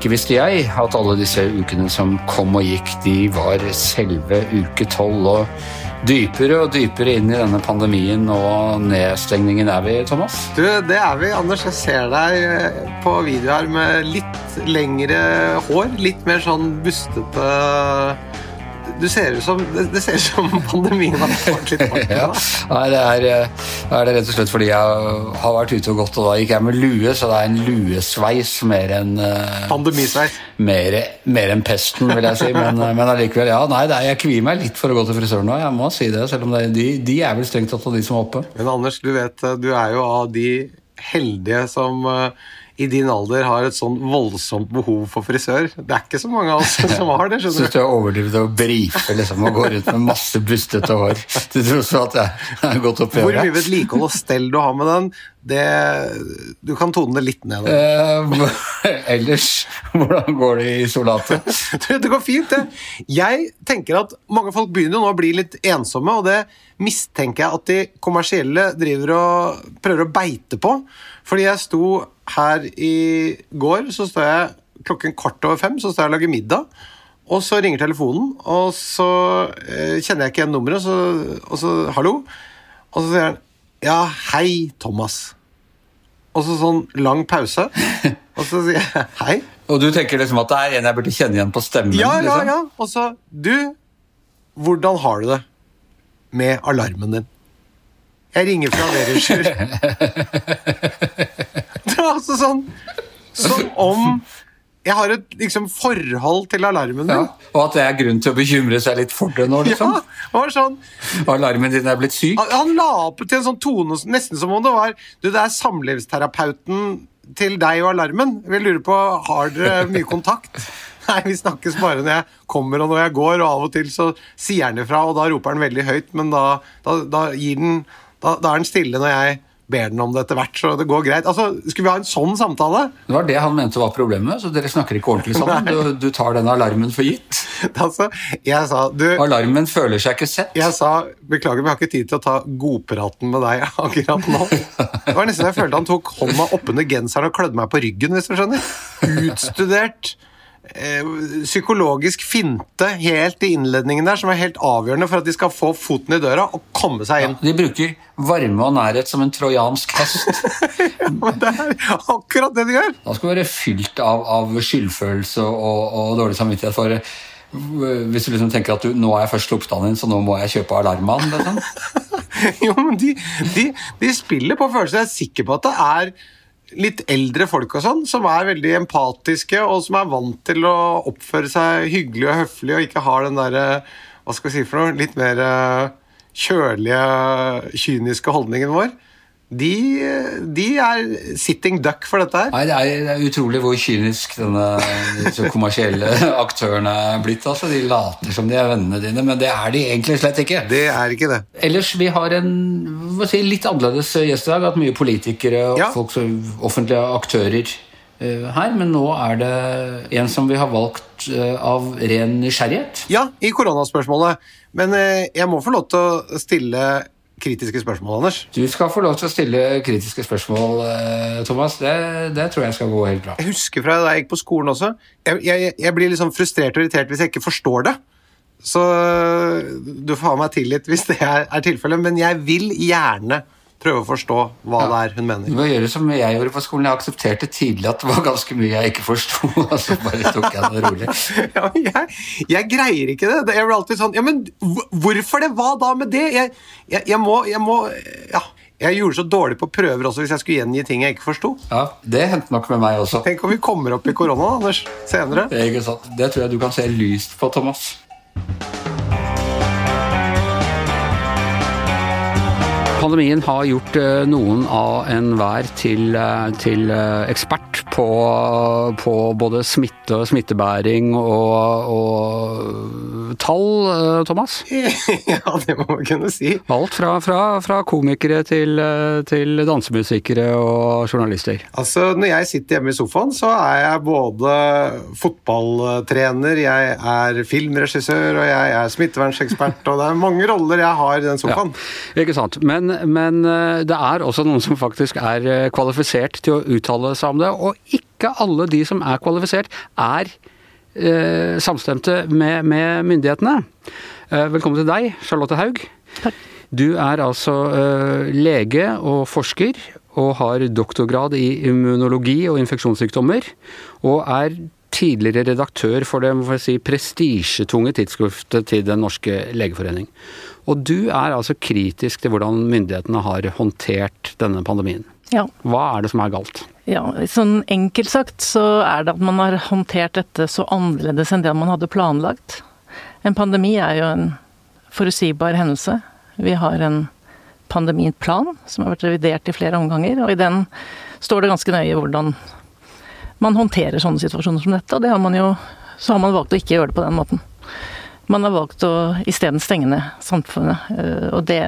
Ikke visste jeg at alle disse ukene som kom og gikk, de var selve uke tolv. Og dypere og dypere inn i denne pandemien og nedstengningen er vi, Thomas? Du, det er vi, Anders. Jeg ser deg eh, på video her med litt lengre hår. Litt mer sånn bustete du ser ut som, det, ser ut som pandemien har fått litt fart. ja. Nei, det er, eh, er, det rett og slett fordi jeg har vært ute og gått, og da gikk jeg med lue, så det er en luesveis mer enn uh, Pandemisveis. Mer, mer enn pesten, vil jeg si. Men, eh, men allikevel, ja. Nei, er, jeg kvier meg litt for å gå til frisøren nå, jeg må si det. Selv om det, de, de, er vel strengt tatt av de som er oppe. Men Anders, du vet, du er jo av de heldige som uh, i din alder har et sånn voldsomt behov for frisør. Det er ikke så mange av oss som har det. skjønner du. Syns du er overdrevet å brife liksom, og gå rundt med masse bustete hår til tross for at jeg har gått opp i? Hvor mye vedlikehold og stell du har med den, det, du kan tone det litt ned. Eh, ellers, hvordan går det i isolatet? det går fint, det. Jeg tenker at mange folk begynner nå å bli litt ensomme, og det mistenker jeg at de kommersielle driver og prøver å beite på. Fordi jeg sto her i går, så står jeg klokken kvart over fem så står jeg og lager middag. Og så ringer telefonen, og så eh, kjenner jeg ikke igjen nummeret, så, og så 'hallo'. Og så sier han 'ja, hei, Thomas'. Og så sånn lang pause, og så sier jeg 'hei'. Og du tenker liksom at det er en jeg burde kjenne igjen på stemmen? Ja, ja, liksom? ja. Og så 'du, hvordan har du det med alarmen din'? Jeg ringer fra Verischer. det var altså sånn Som om jeg har et liksom, forhold til alarmen min. Ja, og at det er grunn til å bekymre seg litt for det nå, liksom? Ja, det var sånn. Alarmen din er blitt syk? Han la opp til en sånn tone nesten som om det var Du, det er samlivsterapeuten til deg og alarmen. Vi lurer på, Har dere mye kontakt? Nei, vi snakkes bare når jeg kommer og når jeg går, og av og til så sier han ifra, og da roper han veldig høyt, men da, da, da gir den da, da er den stille når jeg ber den om det etter hvert, så det går greit. Altså, Skulle vi ha en sånn samtale? Det var det han mente var problemet, så dere snakker ikke ordentlig sammen? Du, du, tar denne alarmen for gitt? Altså, jeg sa du, Alarmen føler seg ikke sett? Jeg sa beklager, vi har ikke tid til å ta godpraten med deg akkurat nå. Det var nesten jeg følte han tok hånda oppunder genseren og klødde meg på ryggen, hvis du skjønner. Utstudert psykologisk finte helt i innledningen der som er helt avgjørende for at de skal få foten i døra og komme seg inn. Ja, de bruker varme og nærhet som en trojansk hest. ja, men Det er akkurat det de gjør! Da skal du være fylt av, av skyldfølelse og, og, dårlig samvittighet for hvis du liksom tenker at du, nå er jeg først sluppet inn, så nå må jeg kjøpe alarmen. Liksom. jo, men de, de, de spiller på følelser. Jeg er sikker på at det er litt eldre folk og sånn, som er veldig empatiske, og som er vant til å oppføre seg hyggelig og høflig og ikke har den derre Hva skal vi si for noe? Litt mer eh, kjølige, kyniske holdningen vår de, de, er sitting duck for dette her. Nei, det er, det er utrolig hvor kynisk denne, kommersielle aktøren er blitt. Altså. De later som de er vennene dine, men det er de egentlig slett ikke. Det er ikke det. Ellers, vi har en si, litt annerledes gjest i dag. Hatt mye politikere og ja. folk som offentlige aktører uh, her. Men nå er det en som vi har valgt uh, av ren nysgjerrighet. Ja, i koronaspørsmålet. Men uh, jeg må få lov til å stille kritiske spørsmål, Anders? Du skal få lov til å stille kritiske spørsmål, eh, Thomas. Det, det tror jeg skal gå helt bra. Jeg husker fra da jeg gikk på skolen også. Jeg, jeg, jeg blir liksom frustrert og irritert hvis jeg ikke forstår det. Så du får ha meg tilgitt hvis det er, er tilfellet, men jeg vil gjerne prøve å forstå hva ja. det er hun mener. Du må gjøre som jeg gjorde på skolen. Jeg aksepterte tidlig at det var ganske mye jeg ikke forsto. Og så bare tok jeg det rolig. ja, jeg, jeg, greier ikke det. Jeg blir alltid sånn Ja, men hvorfor det? Hva da med det? Jeg, jeg, jeg må, må Ja. Jeg gjorde så dårlig på prøver også hvis jeg skulle gjengi ting jeg ikke forsto. Ja, det hendte nok med meg også. Tenk om vi kommer opp i korona, Anders, senere. Det, det tror jeg du kan se lyst på, Thomas. Pandemien har gjort eh, noen av enhver til, eh, til eh, ekspert på, på, både smitte og smittebæring og, og tall, Thomas? Ja, det må man kunne si. Alt fra, fra, fra komikere til, til, dansemusikere og journalister. Altså, Når jeg sitter hjemme i sofaen, så er jeg både fotballtrener, jeg er filmregissør og jeg er smittevernsekspert, og det er mange roller jeg har i den sofaen. Ja, ikke sant. Men men, eh, det er også noen som faktisk er eh, kvalifisert til å uttale seg om det. Og ikke alle de som er kvalifisert, er eh, samstemte med, med myndighetene. Eh, velkommen til deg, Charlotte Haug. Takk. Du er altså eh, lege og forsker, og har doktorgrad i immunologi og infeksjonssykdommer. Og er tidligere redaktør for det si, prestisjetunge tidsskriftet til Den norske legeforening. Og du er altså kritisk til hvordan myndighetene har håndtert denne pandemien. Ja. Hva er det som er galt? ja. Sånn enkelt sagt så er det at man har håndtert dette så annerledes enn det man hadde planlagt. En pandemi er jo en forutsigbar hendelse. Vi har en pandemiplan som har vært revidert i flere omganger, og i den står det ganske nøye hvordan man håndterer sånne situasjoner som dette, og det har man jo Så har man valgt å ikke gjøre det på den måten. Man har valgt å isteden stenge ned samfunnet, eh, og det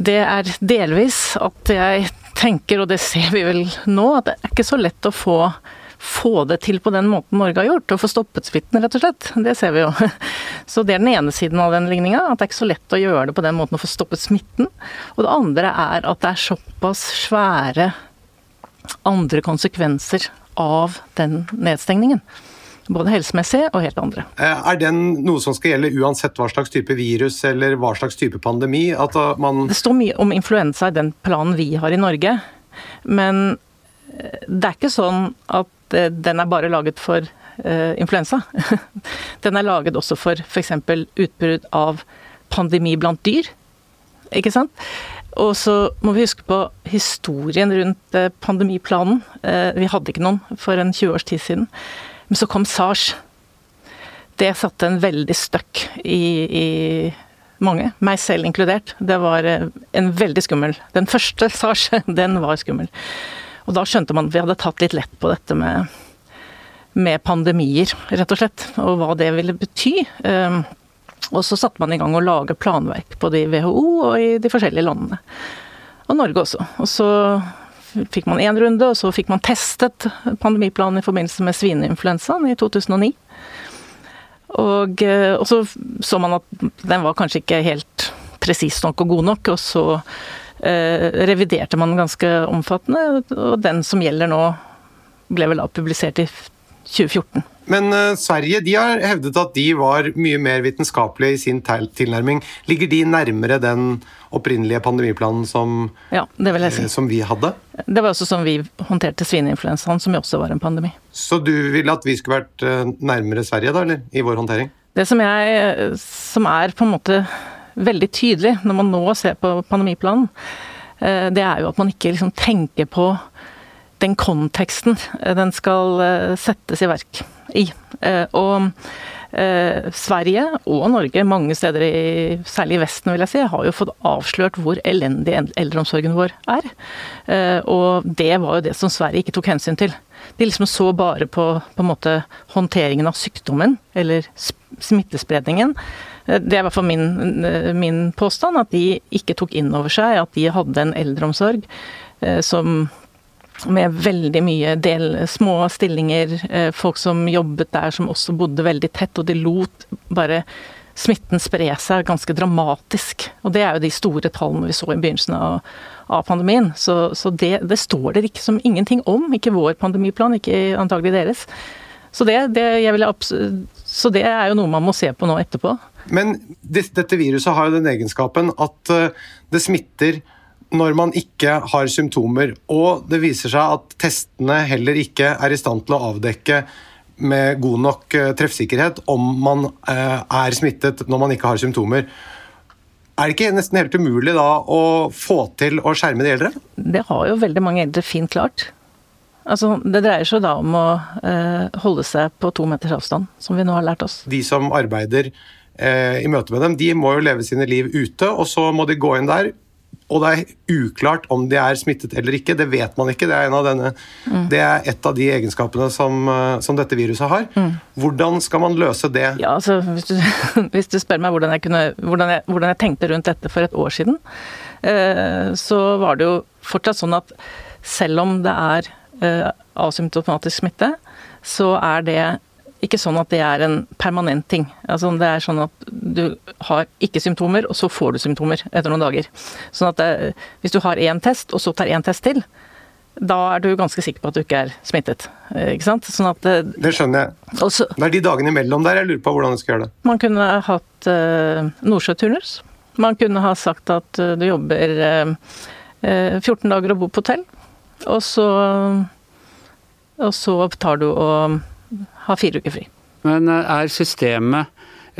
det er delvis at jeg tenker, og det ser vi vel nå, at det er ikke så lett å få, få det til på den måten Norge har gjort. Å få stoppet smitten, rett og slett. Det ser vi jo. Så det er den ene siden av den ligninga. At det er ikke så lett å gjøre det på den måten å få stoppet smitten. Og det andre er at det er såpass svære andre konsekvenser av den nedstengningen. Både helsemessig og helt andre. Eh, Er den noe som skal gjelde uansett hva slags type virus eller hva slags type pandemi? At uh, man Det står mye om influensa i den planen vi har i Norge, men eh, det er ikke sånn at eh, den er bare laget for eh, influensa. Den er laget også for f.eks. utbrudd av pandemi blant dyr. Ikke sant? Og så må vi huske på historien rundt eh, pandemiplanen. Eh, Vi hadde ikke noen for en 20 års tid siden. Men så kom SARS. Det satte en veldig støkk i, i mange, meg selv inkludert. Det var eh, en veldig skummel Den første SARS, den var skummel. Og da skjønte man at vi hadde tatt litt lett på dette med, med pandemier, rett og slett. Og hva det ville bety. Um, Og så satte man i gang å lage planverk både i WHO og i de forskjellige landene. Og Norge også. Og så fikk man én runde, og så fikk man testet pandemiplanen i forbindelse med svineinfluensaen i 2009. Og, eh, og så så man at den var kanskje ikke helt presis nok og god nok, og så eh, reviderte man ganske omfattende, og den som gjelder nå, ble vel da publisert i 2014. Men uh, Sverige de har hevdet at de var mye mer vitenskapelige i sin tilnærming. Ligger de nærmere den opprinnelige pandemiplanen som, Ja, si. eh, som vi hadde? Det var også sånn vi håndterte svineinfluensaen, som jo også var en pandemi. Så du ville at vi skulle vært eh, nærmere Sverige da, eller? I vår håndtering? Det som, jeg, som er på en måte veldig tydelig når man nå ser på pandemiplanen, det er jo at man ikke liksom tenker på den konteksten eh, den skal eh, settes i verk i. Eh, Og Sverige og Norge, mange steder, i, særlig i Vesten, vil jeg si, har jo fått avslørt hvor elendig eldreomsorgen vår er. Og det var jo det som Sverige ikke tok hensyn til. De liksom så bare på, på måte håndteringen av sykdommen, eller smittespredningen. Det er i hvert fall min, min påstand, at de ikke tok inn over seg at de hadde en eldreomsorg som med veldig mye del, små stillinger, eh, folk som jobbet der som også bodde veldig tett, og de lot bare smitten spre seg ganske dramatisk. Og det er jo de store tallene vi så i begynnelsen av, av pandemien. Så, så det, det står det ikke som ingenting om, ikke vår pandemiplan, ikke antagelig deres. Så det, det, så det er jo noe man må se på nå etterpå. Men dette viruset har jo den egenskapen at eh, det smitter når man ikke har symptomer. Og det viser seg at testene heller ikke er i stand til å avdekke med god nok eh, treffsikkerhet om man eh, er smittet når man ikke har symptomer. Er det ikke nesten helt umulig da å få til å skjerme de eldre? Det har jo veldig mange eldre fint klart. Altså, det dreier seg da om å eh, holde seg på to meters avstand, som vi nå har lært oss. De som arbeider i møte med dem, de må jo leve sine liv ute, og så må de gå inn der. Og det er uklart om de er smittet eller ikke. Det vet man ikke. Det er, en av denne, det er et av de egenskapene som, eh, som dette viruset har. Hvordan skal man løse det? Ja, altså, hvis du, hvis du spør meg hvordan jeg, kunne, hvordan, jeg, hvordan jeg tenkte rundt dette for et år siden, eh, så var det jo fortsatt sånn at selv om det er eh, asymptomatisk smitte, så er det ikke sånn at det er en permanent ting. Altså Det er sånn at du har ikke symptomer, og så får du symptomer etter noen dager. Sånn at det, hvis du har én test, og så tar én test til, da er du ganske sikker på at du ikke er smittet. Ikke sant? Sånn at Det skjønner jeg. også, Det er de dagene imellom der jeg lurer på hvordan du skal gjøre det. Man kunne hatt uh, nordsjøturnus. Man kunne ha sagt at du jobber uh, 14 dager og bor på hotell, og så, og så tar du og har fire uker fri. Men er systemet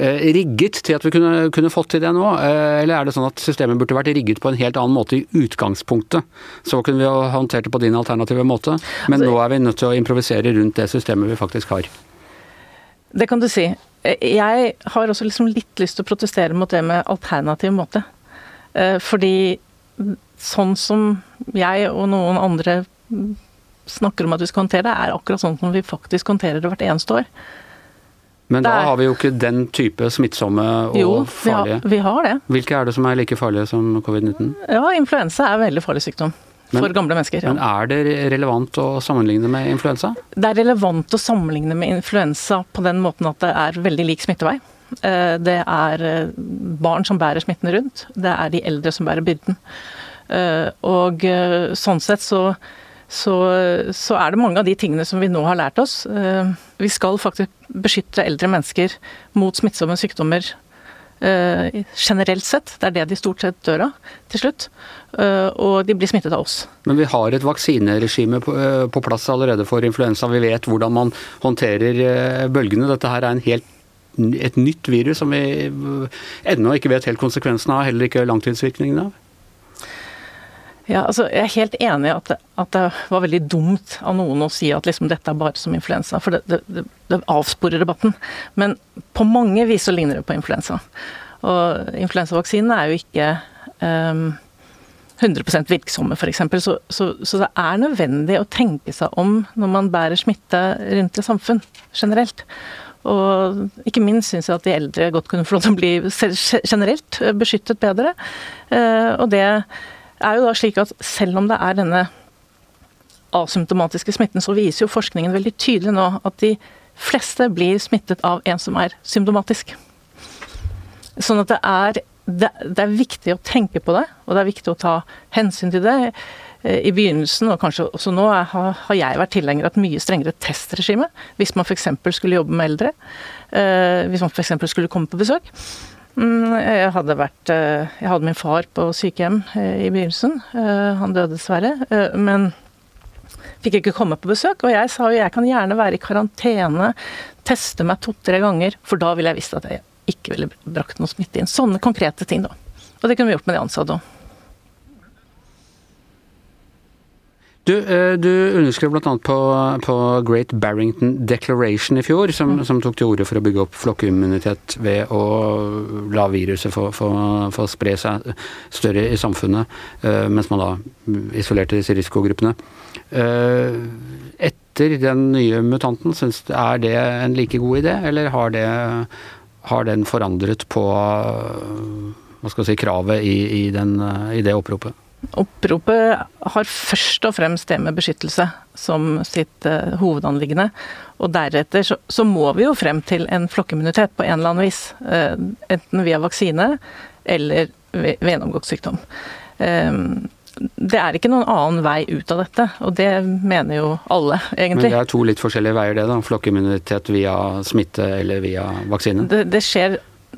rigget til at vi kunne, kunne, fått til det nå? Eller er det sånn at systemet burde vært rigget på en helt annen måte i utgangspunktet? Så kunne vi ha håndtert det på din alternative måte, men altså, nå er vi nødt til å improvisere rundt det systemet vi faktisk har. Det kan du si. Jeg har også liksom litt lyst til å protestere mot det med alternativ måte. Fordi sånn som jeg og noen andre snakker om at vi skal håndtere det, er akkurat sånn som vi faktisk håndterer det hvert eneste år. Men da har vi jo ikke den type smittsomme og jo, farlige. Jo, vi, vi har det. Hvilke er det som er like farlige som covid-19? Ja, influensa er veldig farlig sykdom. Men, for gamle mennesker. Ja. Men er det relevant å sammenligne med influensa? Det er relevant å sammenligne med influensa på den måten at det er veldig lik smittevei. Det er barn som bærer smitten rundt. Det er de eldre som bærer byrden. Og sånn sett så så, så, er det mange av de tingene som vi nå har lært oss. Vi skal faktisk beskytte eldre mennesker mot smittsomme sykdommer generelt sett. Det er det de stort sett dør av til slutt. Og de blir smittet av oss. Men vi har et vaksineregime på, på plass allerede for influensa. Vi vet hvordan man håndterer bølgene. Dette her er en helt et nytt virus som vi ennå ikke vet helt konsekvensene av, heller ikke langtidsvirkningene av. Ja, altså Jeg er helt enig i at, at, det var veldig dumt av noen å si at liksom dette er bare som influensa, for det, det, det avsporer debatten. Men på mange vis så ligner det på influensa. Og influensavaksinen er jo ikke um, 100% virksomme, f.eks. Så, så, så det er nødvendig å tenke seg om når man bærer smitte rundt i samfunn generelt. Og ikke minst syns jeg at de eldre godt kunne få lov til å bli generelt beskyttet bedre. Og det er jo da slik at selv om det er denne asymptomatiske smitten, så viser jo forskningen veldig tydelig nå at de fleste blir smittet av en som er symptomatisk. Sånn at det er, det, det er viktig å tenke på det, og det er viktig å ta hensyn til det. I begynnelsen, og kanskje også nå, har, jeg vært tilhenger av et mye strengere testregime. Hvis man f.eks. skulle jobbe med eldre. Hvis man f.eks. skulle komme på besøk. Jeg hadde, vært, jeg hadde min far på sykehjem i begynnelsen. Han døde dessverre. Men fikk ikke komme på besøk. Og jeg sa jo jeg kan gjerne være i karantene, teste meg to-tre ganger, for da ville jeg visst at jeg ikke ville brakt noe smitte inn. Sånne konkrete ting, da. Og det kunne vi gjort med de ansatte òg. Du, du underskrev bl.a. På, på Great Barrington Declaration i fjor, som, mm. som tok til orde for å bygge opp flokkimmunitet ved å la viruset få, få, få spre seg større i samfunnet, mens man da isolerte disse risikogruppene. Etter den nye mutanten, synes, er det en like god idé, eller har, det, har den forandret på hva skal jeg si, kravet i, i, den, i det oppropet? Oppropet har først og fremst det med beskyttelse som sitt uh, hovedanliggende. Og deretter så, så, må vi jo frem til en flokkimmunitet på en eller annen vis. Uh, enten via vaksine eller ved, ved gjennomgått sykdom. Uh, det er ikke noen annen vei ut av dette, og det mener jo alle, egentlig. Men det er to litt forskjellige veier det, da? Flokkimmunitet via smitte eller via vaksine? Det, det skjer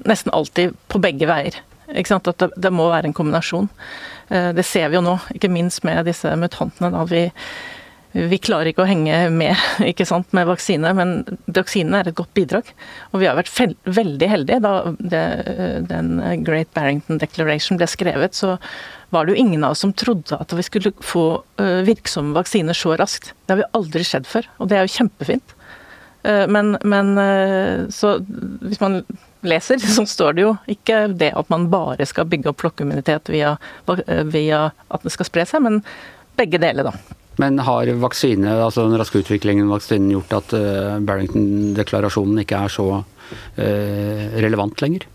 nesten alltid på begge veier. Ikke sant? At det, det må være en kombinasjon. Det ser vi jo nå, ikke minst med disse mutantene. da vi vi klarer ikke å henge med ikke sant, med vaksine, men vaksinene er et godt bidrag. Og vi har vært veldig heldige. Da det, den Great Barrington Declaration ble skrevet, så var det jo ingen av oss som trodde at vi skulle få virksomme vaksiner så raskt. Det har vi aldri skjedd før, og det er jo kjempefint. Men, men så hvis man leser, så står det jo ikke det at man bare skal bygge opp flokkimmunitet via, via at det skal spre seg, men begge deler, da. Men har vaksine, altså den raske utviklingen av vaksinen gjort at uh, Barrington-deklarasjonen ikke er så uh, relevant lenger?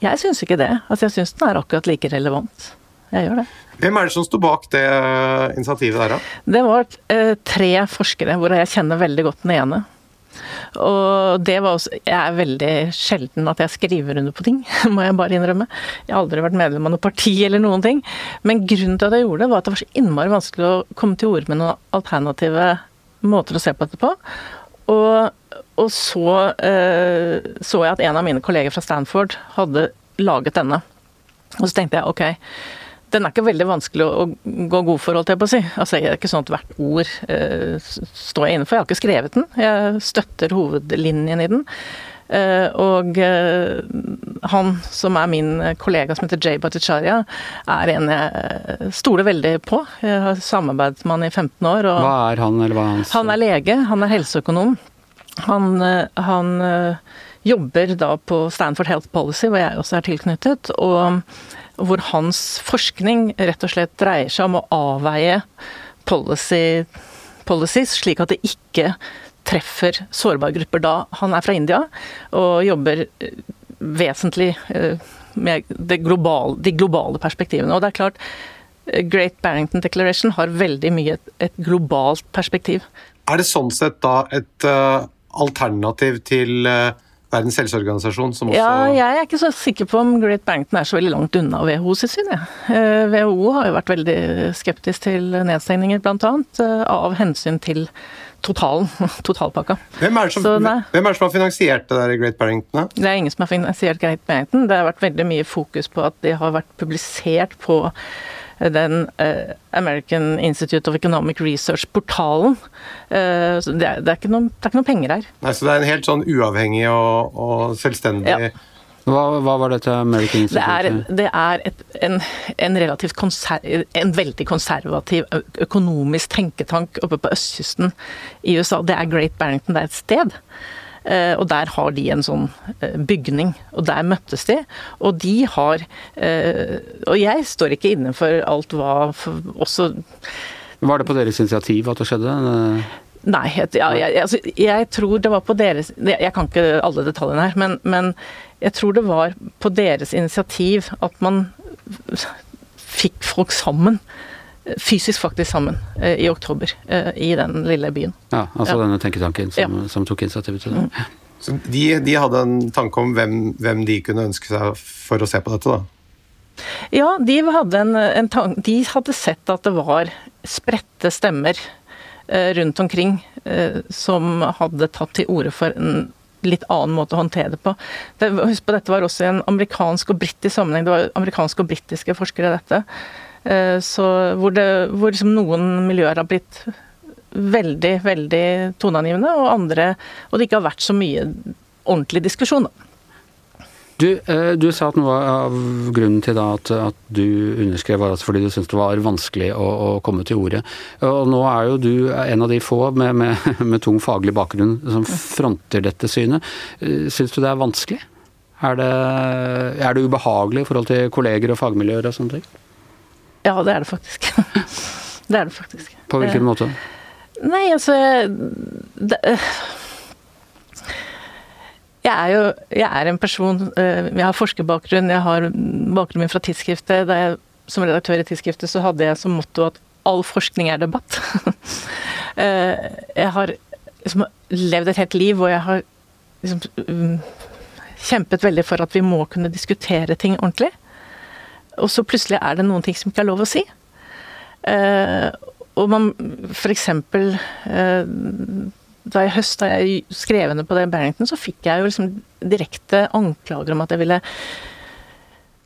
Jeg syns ikke det. Altså, jeg syns den er akkurat like relevant. Jeg gjør det. Hvem er det som sto bak det initiativet der, da? Det var uh, tre forskere, hvor jeg kjenner veldig godt den ene. Og det var også Jeg er veldig sjelden at jeg skriver under på ting, må jeg bare innrømme. Jeg har aldri vært medlem av noe parti eller noen ting. Men grunnen til at jeg gjorde det, var at det var så innmari vanskelig å komme til orde med noen alternative måter å se på dette på. Og, og så eh, så jeg at en av mine kolleger fra Stanford hadde laget denne. Og så tenkte jeg ok, den er ikke veldig vanskelig å, gå god for, holdt jeg på å si. Altså, det er ikke sånn at hvert ord eh, står jeg innenfor. Jeg har ikke skrevet den. Jeg støtter hovedlinjen i den. Uh, og uh, han som er min kollega som heter Jay Bhattacharya, er en jeg stoler veldig på. Jeg har samarbeidet med han i 15 år. hva er han, eller hva er hans Han er lege, han er helseøkonom. Han, uh, han jobber da på Stanford Health Policy, hvor jeg også er tilknyttet. og hvor hans forskning rett og slett dreier seg om å avveie policy, policies, slik at det ikke treffer sårbare grupper. Da han er fra India og jobber eh, vesentlig eh, med globale, de globale perspektivene. Og det er klart, eh, Great Barrington Declaration har veldig mye et, et globalt perspektiv. Er det sånn sett da et uh, alternativ til uh, Verdens helseorganisasjon som også Ja, jeg er ikke så sikker på om Great Barrington er så veldig langt unna WHO sitt syn, jeg. Ja. WHO har jo vært veldig skeptisk til nedstengninger, bl.a. Eh, av hensyn til totalen, totalpakka. Hvem er, som, hvem er, det som, har finansiert det der Great Barrington? Da? Det er ingen som har finansiert Great Barrington. Det har vært veldig mye fokus på at det har vært publisert på den uh, American Institute of Economic Research-portalen. Uh, det, det, er ikke noen, det er ikke noen penger her. Nei, Så det er en helt sånn uavhengig og, og selvstendig ja. Hva, hva, var dette American Institute? Det er, det er et, en, en, relativt konserv, en veldig konservativ økonomisk tenketank oppe på østkysten i USA. Det er Great Barrington, det er et sted. Eh, og der har de en sånn eh, bygning, og der møttes de. Og de har eh, Og jeg står ikke inne for alt hva også Var det på deres initiativ at det skjedde? Nei, jeg, jeg, altså, jeg, tror det var på deres Jeg kan ikke alle detaljene her, men, men, jeg tror det var på deres initiativ at man fikk folk sammen fysisk faktisk sammen eh, i oktober eh, i den lille byen. Ja, Altså ja. denne tenketanken som, ja. som tok initiativet til det. Mm. Så de, de, hadde en tanke om hvem, hvem, de kunne ønske seg for å se på dette, da? Ja, de hadde, en, en tank, de hadde sett at det var spredte stemmer eh, rundt omkring eh, som hadde tatt til orde for en litt annen måte å håndtere det på. Det, husk på, Dette var også en amerikansk og britisk sammenheng. Det var amerikanske og britiske forskere, dette. Eh, så hvor, det, hvor liksom noen miljøer har blitt veldig, veldig toneangivende, og andre Og det ikke har vært så mye ordentlig diskusjon, da. Du, eh, du, sa at noe av grunnen til at, at, du underskrev var fordi du syntes det var vanskelig å, å, komme til orde. Og nå er jo du en av de få med, med, med tung faglig bakgrunn som fronter dette synet. Eh, syns du det er vanskelig? Er det, er det ubehagelig i forhold til kolleger og fagmiljøer og sånne ting? Ja, det er det faktisk. det er det faktisk. På hvilken eh, måte? Nei, altså det, jeg er jo jeg er en person eh, Jeg har forskerbakgrunn, jeg har bakgrunnen min fra tidsskriftet. Da jeg som redaktør i tidsskriftet så hadde jeg som motto at all forskning er debatt. Eh, jeg har liksom levd et helt liv, og jeg har liksom mm, kjempet veldig for at vi må kunne diskutere ting ordentlig. Og så plutselig er det noen ting som ikke er lov å si. Uh, og man f.eks. Eh, da i høst da jeg skrev henne på det i Barrington, så fikk jeg jo liksom direkte anklager om at jeg ville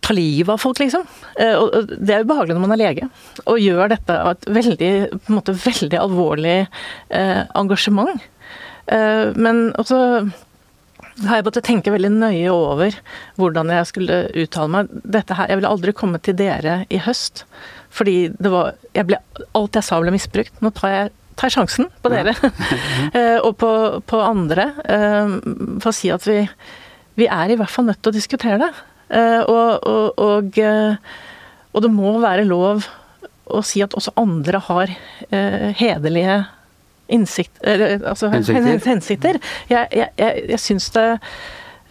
ta livet av folk, liksom. Uh, og det er ubehagelig når man er lege, og gjør dette av et veldig, på en måte, veldig alvorlig uh, engasjement. men også har jeg måttet tenke veldig nøye over hvordan jeg skulle uttale meg. Dette her, Jeg ville aldri komme til dere i høst, fordi det var jeg ble, Alt jeg sa ble misbrukt. Nå tar jeg, tar sjansen på dere eh, og på, på andre eh, for å si at vi, vi, er i hvert fall nødt til å diskutere det. Eh, og, og, og, og det må være lov å si at også andre har hederlige innsikt, altså, hensikter. Jeg, jeg, jeg, jeg syns det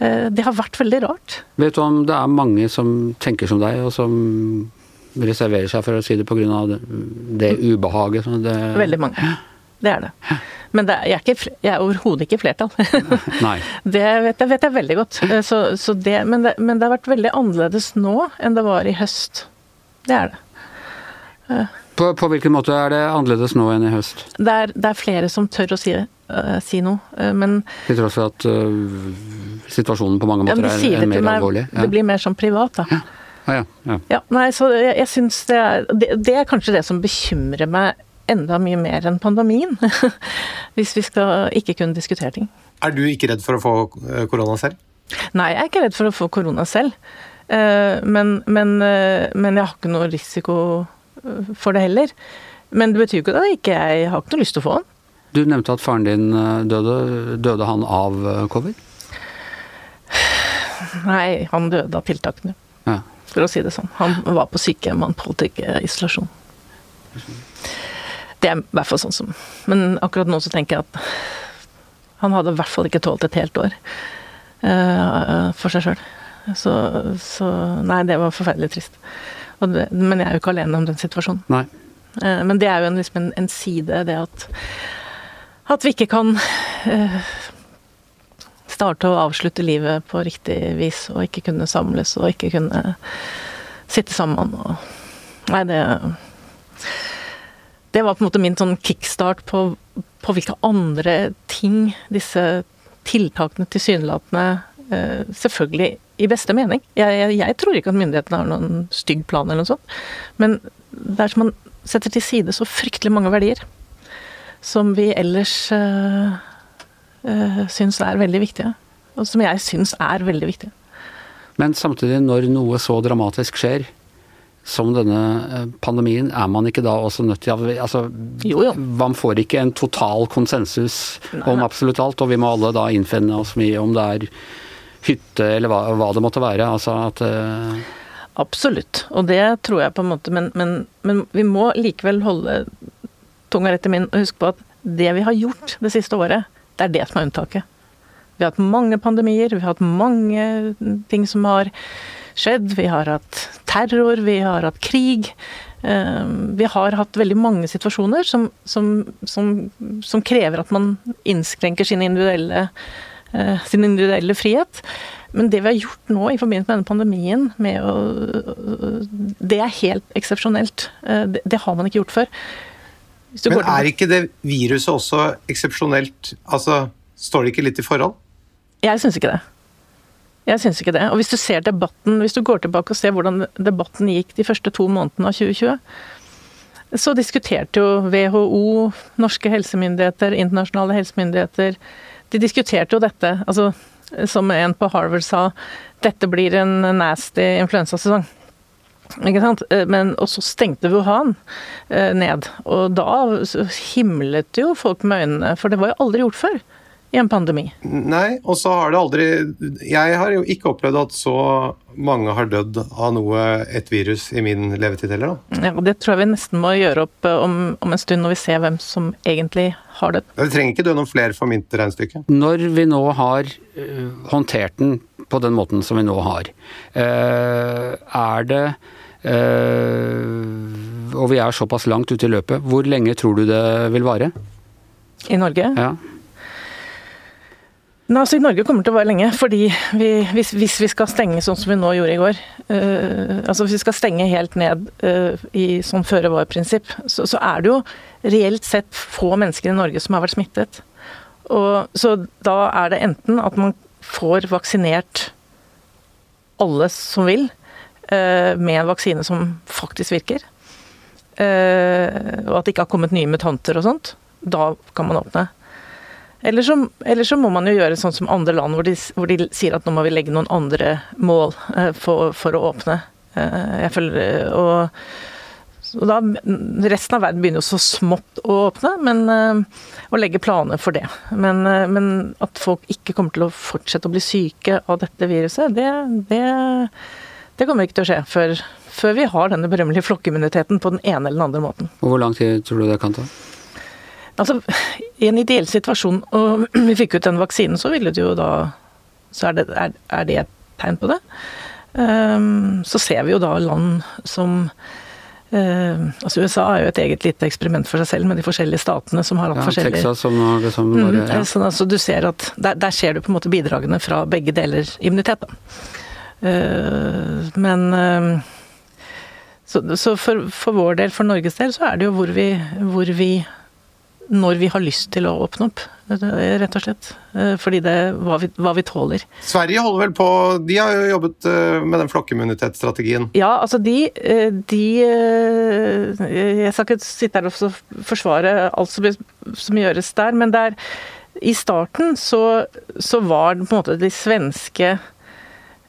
eh, det har vært veldig rart. Vet du om det er mange som tenker som deg, og som reserverer seg for å si det pga. det, det ubehaget? Det... Veldig mange. Det er det. Men det, jeg er, ikke, jeg er overhodet ikke i flertall. Nei. Det vet jeg, vet jeg veldig godt. Eh, så, så det, men, det, men, det, har vært veldig annerledes nå enn det var i høst. Det er det. På, på hvilken måte er det annerledes nå enn i høst? Det er, det er flere som tør å si, uh, si noe, uh, men Til tross for at uh, situasjonen på mange måter ja, er, er mer meg, alvorlig? Ja. Det blir mer som privat, da. Ja. Ah, ja, ja. ja nei, så jeg, jeg syns det er det, det er kanskje det som bekymrer meg enda mye mer enn pandemien. Hvis vi skal ikke kunne diskutere ting. Er du ikke redd for å få korona selv? Nei, jeg er ikke redd for å få korona selv. Men, men, men jeg har ikke noe risiko for det heller. Men det betyr jo ikke at jeg ikke jeg har ikke noe lyst til å få den. Du nevnte at faren din eh, døde. Døde han av eh, covid? Nei, han døde av tiltakene. Ja. For å si det sånn. Han var på sykehjem, han holdt ikke isolasjon. Det er i hvert fall sånn som Men akkurat nå så tenker jeg at han hadde i hvert fall ikke tålt et helt år uh, for seg sjøl. Så, så, Nei, det var forferdelig trist. Det, men jeg er jo ikke alene om den situasjonen. Nei. Eh, men det er jo en, liksom en, en side, det at, at vi ikke kan uh, starte og avslutte livet på riktig vis, og ikke kunne samles og ikke kunne sitte sammen og Nei, det Det var på en måte min sånn kickstart på, på hvilke andre ting disse tiltakene tilsynelatende uh, selvfølgelig i beste mening. Jeg, jeg, jeg, tror ikke at myndighetene har noen stygg plan eller noe sånt. Men det er som man setter til side så fryktelig mange verdier som vi ellers øh, øh, syns er veldig viktige. Og som jeg syns er veldig viktige. Men samtidig, når noe så dramatisk skjer, som denne eh, pandemien, er man ikke da også nødt til altså, jo, jo. Man får ikke en total konsensus Nei. om absolutt alt, og vi må alle da innfinne oss mye om det er hytte, eller hva, hva det måtte være. Altså at uh... Absolutt, og det tror jeg på en måte, men, men, men vi må likevel holde tunga rett i min og huske på at det vi har gjort det siste året, det er det som er unntaket. Vi har hatt mange pandemier, vi har hatt mange ting som har skjedd. Vi har hatt terror, vi har hatt krig. Eh, vi har hatt veldig mange situasjoner som, som, som, som krever at man innskrenker sine individuelle Eh, sin individuelle frihet. Men det vi har gjort nå i forbindelse med denne pandemien, med å, det er helt eksepsjonelt. Eh, det, det, har man ikke gjort før. Men er ikke det viruset også eksepsjonelt? Altså, står det ikke litt i forhold? Jeg syns ikke det. Jeg syns ikke det. Og hvis du ser debatten, hvis du går tilbake og ser hvordan debatten gikk de første to månedene av 2020, så diskuterte jo WHO, norske helsemyndigheter, internasjonale helsemyndigheter, de diskuterte jo dette, altså som en på Harvard sa, dette blir en nasty influensasesong. Ikke sant? Eh, men, og så stengte Wuhan eh, ned. Og da himlet jo folk med øynene, for det var jo aldri gjort før i en pandemi. Nei, og så har det aldri Jeg har jo ikke opplevd at så mange har dødd av noe, et virus, i min levetid heller, da. Ja, og Det tror jeg vi nesten må gjøre opp eh, om, om en stund, når vi ser hvem som egentlig har dødd. Vi trenger ikke dø noen flere for mitt regnestykke. Når vi nå har uh, håndtert den på den måten som vi nå har, uh, er det uh, Og vi er såpass langt ute i løpet, hvor lenge tror du det vil vare? I Norge? Ja. Nei, altså Norge kommer til å vare lenge. fordi vi, hvis, hvis, vi skal stenge sånn som vi nå gjorde i går uh, altså Hvis vi skal stenge helt ned uh, i sånn føre var-prinsipp, så, så, er det jo reelt sett få mennesker i Norge som har vært smittet. Og, så da er det enten at man får vaksinert alle som vil, uh, med en vaksine som faktisk virker, og at det ikke har kommet nye mutanter og sånt, da kan man åpne. Eller så, eller så, må man jo gjøre sånn som andre land, hvor de, hvor de, sier at nå må vi legge noen andre mål eh, for, for å åpne. Eh, jeg føler, og, og da, Resten av verden begynner jo så smått å åpne, men eh, å legge planer for det. Men, men, at folk ikke kommer til å fortsette å bli syke av dette viruset, det, det, det kommer ikke til å skje før, før vi har denne berømmelige flokkimmuniteten på den ene eller den andre måten. Og Hvor lang tid tror du det kan ta? Altså, I en ideell situasjon, og vi fikk ut den vaksinen, så ville det jo da Så er det, er, er det et tegn på det. Um, så ser vi jo da land som Uh, altså USA er jo et eget lite eksperiment for seg selv, med de forskjellige statene som har hatt Ja, forskjellige Texas som har liksom Mm, Norge, ja. sånn, altså, du ser at der, der ser du på en måte bidragene fra begge deler immunitet. Eh, men uh, Så, så for, for vår del, for Norges del, så er det jo hvor vi, hvor vi Når vi har lyst til å åpne opp, eh, rett og slett. Eh, Fordi det hva vi, hva vi tåler. Sverige holder vel på De har jo jobbet eh, med den flokkimmunitetsstrategien. Ja, altså de, de Jeg skal ikke sitte her og forsvare alt som, som gjøres der, men der i starten så, så var på en måte de svenske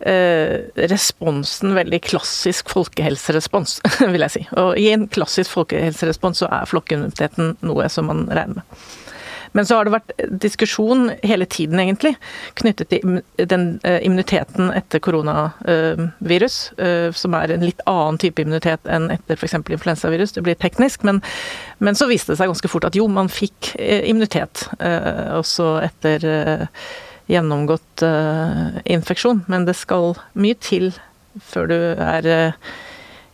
eh, responsen veldig klassisk folkehelserespons, vil jeg si. Og i en klassisk folkehelserespons så er flokkimmuniteten noe som man regner med. Men så har det vært diskusjon hele tiden, egentlig, knyttet til den eh, immuniteten etter koronavirus, eh, som er en litt annen type immunitet enn etter f.eks. influensavirus. Det blir teknisk, men, men så viste det seg ganske fort at jo, man fikk eh, immunitet også etter gjennomgått eh, infeksjon. Men det skal mye til før du er eh,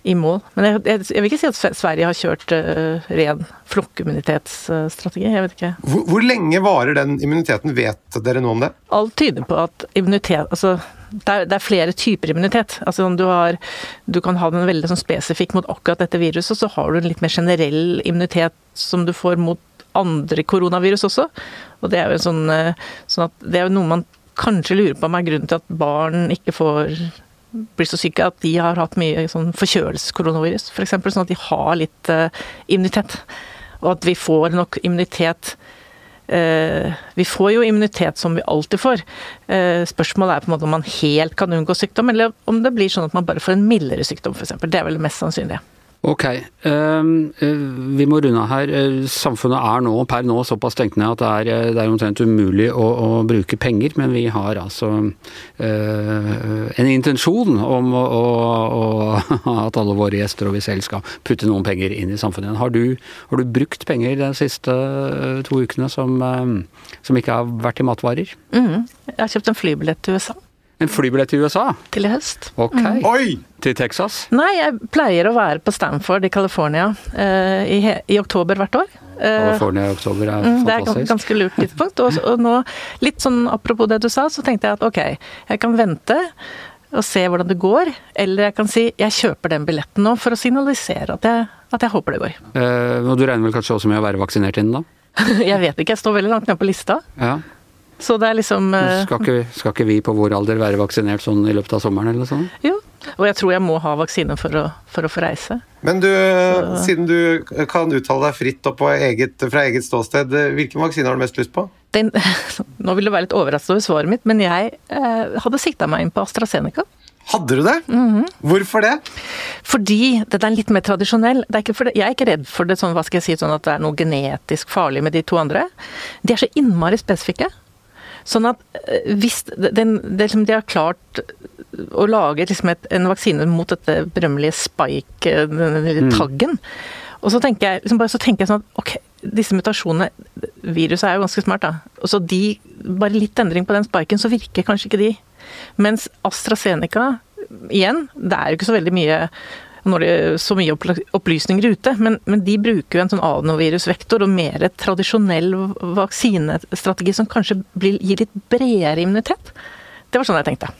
i mål. Men jeg, jeg, jeg vil ikke si at Sverige har kjørt uh, ren flokkimmunitetsstrategi. Jeg vet ikke. Hvor, hvor lenge varer den immuniteten? Vet dere noe om det? Alt tyder på at immunitet Altså, det er, det er flere typer immunitet. Altså, du, har, du kan ha den veldig sånn spesifikk mot akkurat dette viruset, og så har du en litt mer generell immunitet som du får mot andre koronavirus også. Og det er jo sånn, eh, sånn det er jo noe man kanskje lurer på om er grunnen til at barn ikke får blir så syke at de har hatt mye sånn forkjølelseskoronavirus, f.eks. Sånn at de har litt uh, immunitet. Og at vi får nok immunitet uh, Vi får jo immunitet som vi alltid får. Uh, spørsmålet er på en måte om man helt kan unngå sykdom, eller om det blir sånn at man bare får en mildere sykdom, f.eks. Det er vel det mest sannsynlige. Ok, ehm, eh, vi må runde av her. Eh, Samfunnet er nå, per nå såpass stengt ned at det er, eh, det er omtrent umulig å, å bruke penger, men vi har altså en intensjon om å, å, at alle våre gjester og vi selv skal putte noen penger inn i samfunnet. Har du, har du brukt penger de siste to ukene som, som ikke har vært i matvarer? Mm, Jeg har kjøpt en flybillett til USA En flybillett til USA? til i høst. Ok. Oi! Til Texas? Nei, jeg pleier å være på Stanford i California uh, i, he- i oktober hvert år. Eh, California i oktober er Mm, Det er et ganske lurt tidspunkt. Og, og nå, litt sånn apropos det du sa, så tenkte jeg at ok, jeg kan vente og se hvordan det går, eller jeg kan si jeg kjøper den billetten nå for å signalisere at jeg, at jeg håper det går. Uh, og du regner vel kanskje også med å være vaksinert innen da? Jeg vet ikke, jeg står veldig langt nede på lista. Ja. Så det er liksom eh, Skal ikke, skal ikke vi på vår alder være vaksinert sånn i løpet av sommeren eller noe sånt? Jo. Og jeg tror jeg må ha vaksine for å, for å få reise. Men du, siden du kan uttale deg fritt og på eget, fra eget ståsted, hvilken vaksine har du mest lyst på? Den, nå vil du være litt overrasket over svaret mitt, men jeg eh, hadde sikta meg inn på AstraZeneca. Hadde du det? Mhm. Hvorfor det? Fordi den er litt mer tradisjonell. Det er ikke for det, jeg er ikke redd for det sånn, hva skal jeg si, sånn at det er noe genetisk farlig med de to andre. De er så innmari spesifikke. Sånn at eh, hvis den, det, liksom, de har klart å lage liksom et, en vaksine mot dette berømmelige spike, denne lille taggen. Og så tenker jeg, liksom bare, så tenker jeg sånn at ok, disse mutasjonene Viruset er jo ganske smart, da. Og så de, bare litt endring på den spiken, så virker kanskje ikke de. Mens AstraZeneca, igjen, det er jo ikke så veldig mye når det er så mye opplysninger ute, men, men de bruker jo en sånn adenovirusvektor og mer tradisjonell vaksinestrategi som kanskje blir, gir litt bredere immunitet. Det var sånn jeg tenkte.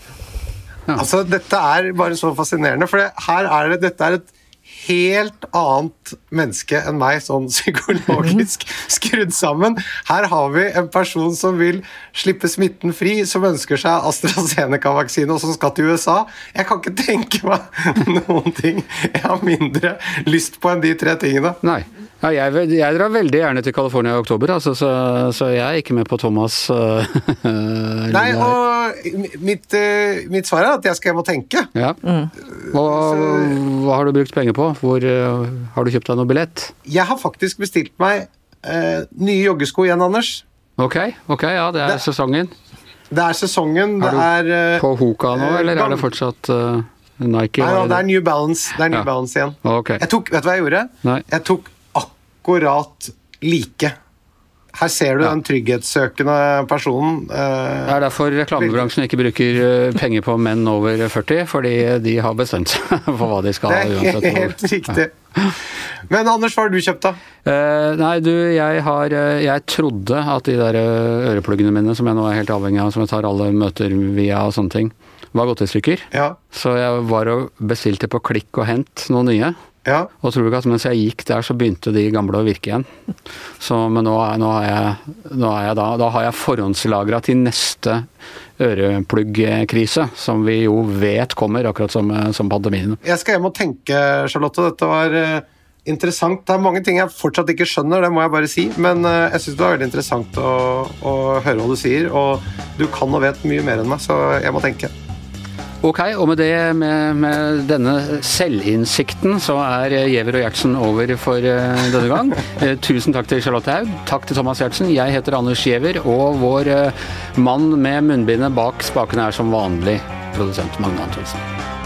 Altså, dette er bare så fascinerende, for det, her er det, dette er et helt annet menneske enn meg, sånn psykologisk skrudd sammen. Her har vi en person som vil slippe smitten fri, som ønsker seg AstraZeneca-vaksine, og som skal til USA. Jeg kan ikke tenke meg noen ting jeg har mindre lyst på enn de tre tingene. Nei. Ja, jeg, jeg drar veldig gjerne til California i oktober, altså, så, så jeg er ikke med på Thomas. Uh, Nei, og mitt, eh, mitt svar er at jeg skal hjem og tenke. ja. Og, hva har du brukt penger på? Hvor uh, Har du kjøpt deg noe billett? Jeg har faktisk bestilt meg eh, nye joggesko igjen, Anders. Ok, ok, ja, det er Det- sesongen. Det er sesongen, det Er du er eh, På Hoka nå, eh, eller er det fortsatt uh, Nike? Nei, ja, det er New Balance, det er New Ja. Balance igjen. Okay. Jeg tok, vet du hva jeg gjorde? Nei. Jeg tok akkurat like Her ser du den trygghetssøkende personen. eh, Det er derfor reklamebransjen ikke bruker eh, penger på menn over 40, fordi de har bestemt seg for hva de skal Det er helt riktig. Men Anders, hva har du kjøpt, da? Eh, nei, du, jeg har eh, Jeg trodde at de der ørepluggene mine, som jeg nå er helt avhengig av, som jeg tar alle møter via og sånne ting, var gått i stykker. Ja. Så jeg var og bestilte på klikk og hent noen nye. Ja. Og tror du ikke at mens jeg gikk der, så begynte de gamle å virke igjen. Så, men nå, er, nå, er jeg, nå er jeg da Da har jeg forhåndslagra til neste ørepluggkrise, som vi jo vet kommer, akkurat som, som pandemien. Jeg skal hjem og tenke, Charlotte. Dette var eh, interessant. Det er mange ting jeg fortsatt ikke skjønner, det må jeg bare si. Men eh, jeg syns det var veldig interessant å, å høre hva du sier. Og du kan og vet mye mer enn meg, så jeg må tenke. Ok, og med det, med, med denne selvinnsikten, så er Giæver og Gjertsen over for eh, denne gang. Eh, tusen takk til Charlotte Haug. Takk til Thomas Gjertsen. Jeg heter Anders Giæver, og vår eh, mann med munnbindet bak spakene er som vanlig produsent Magne Antonsen.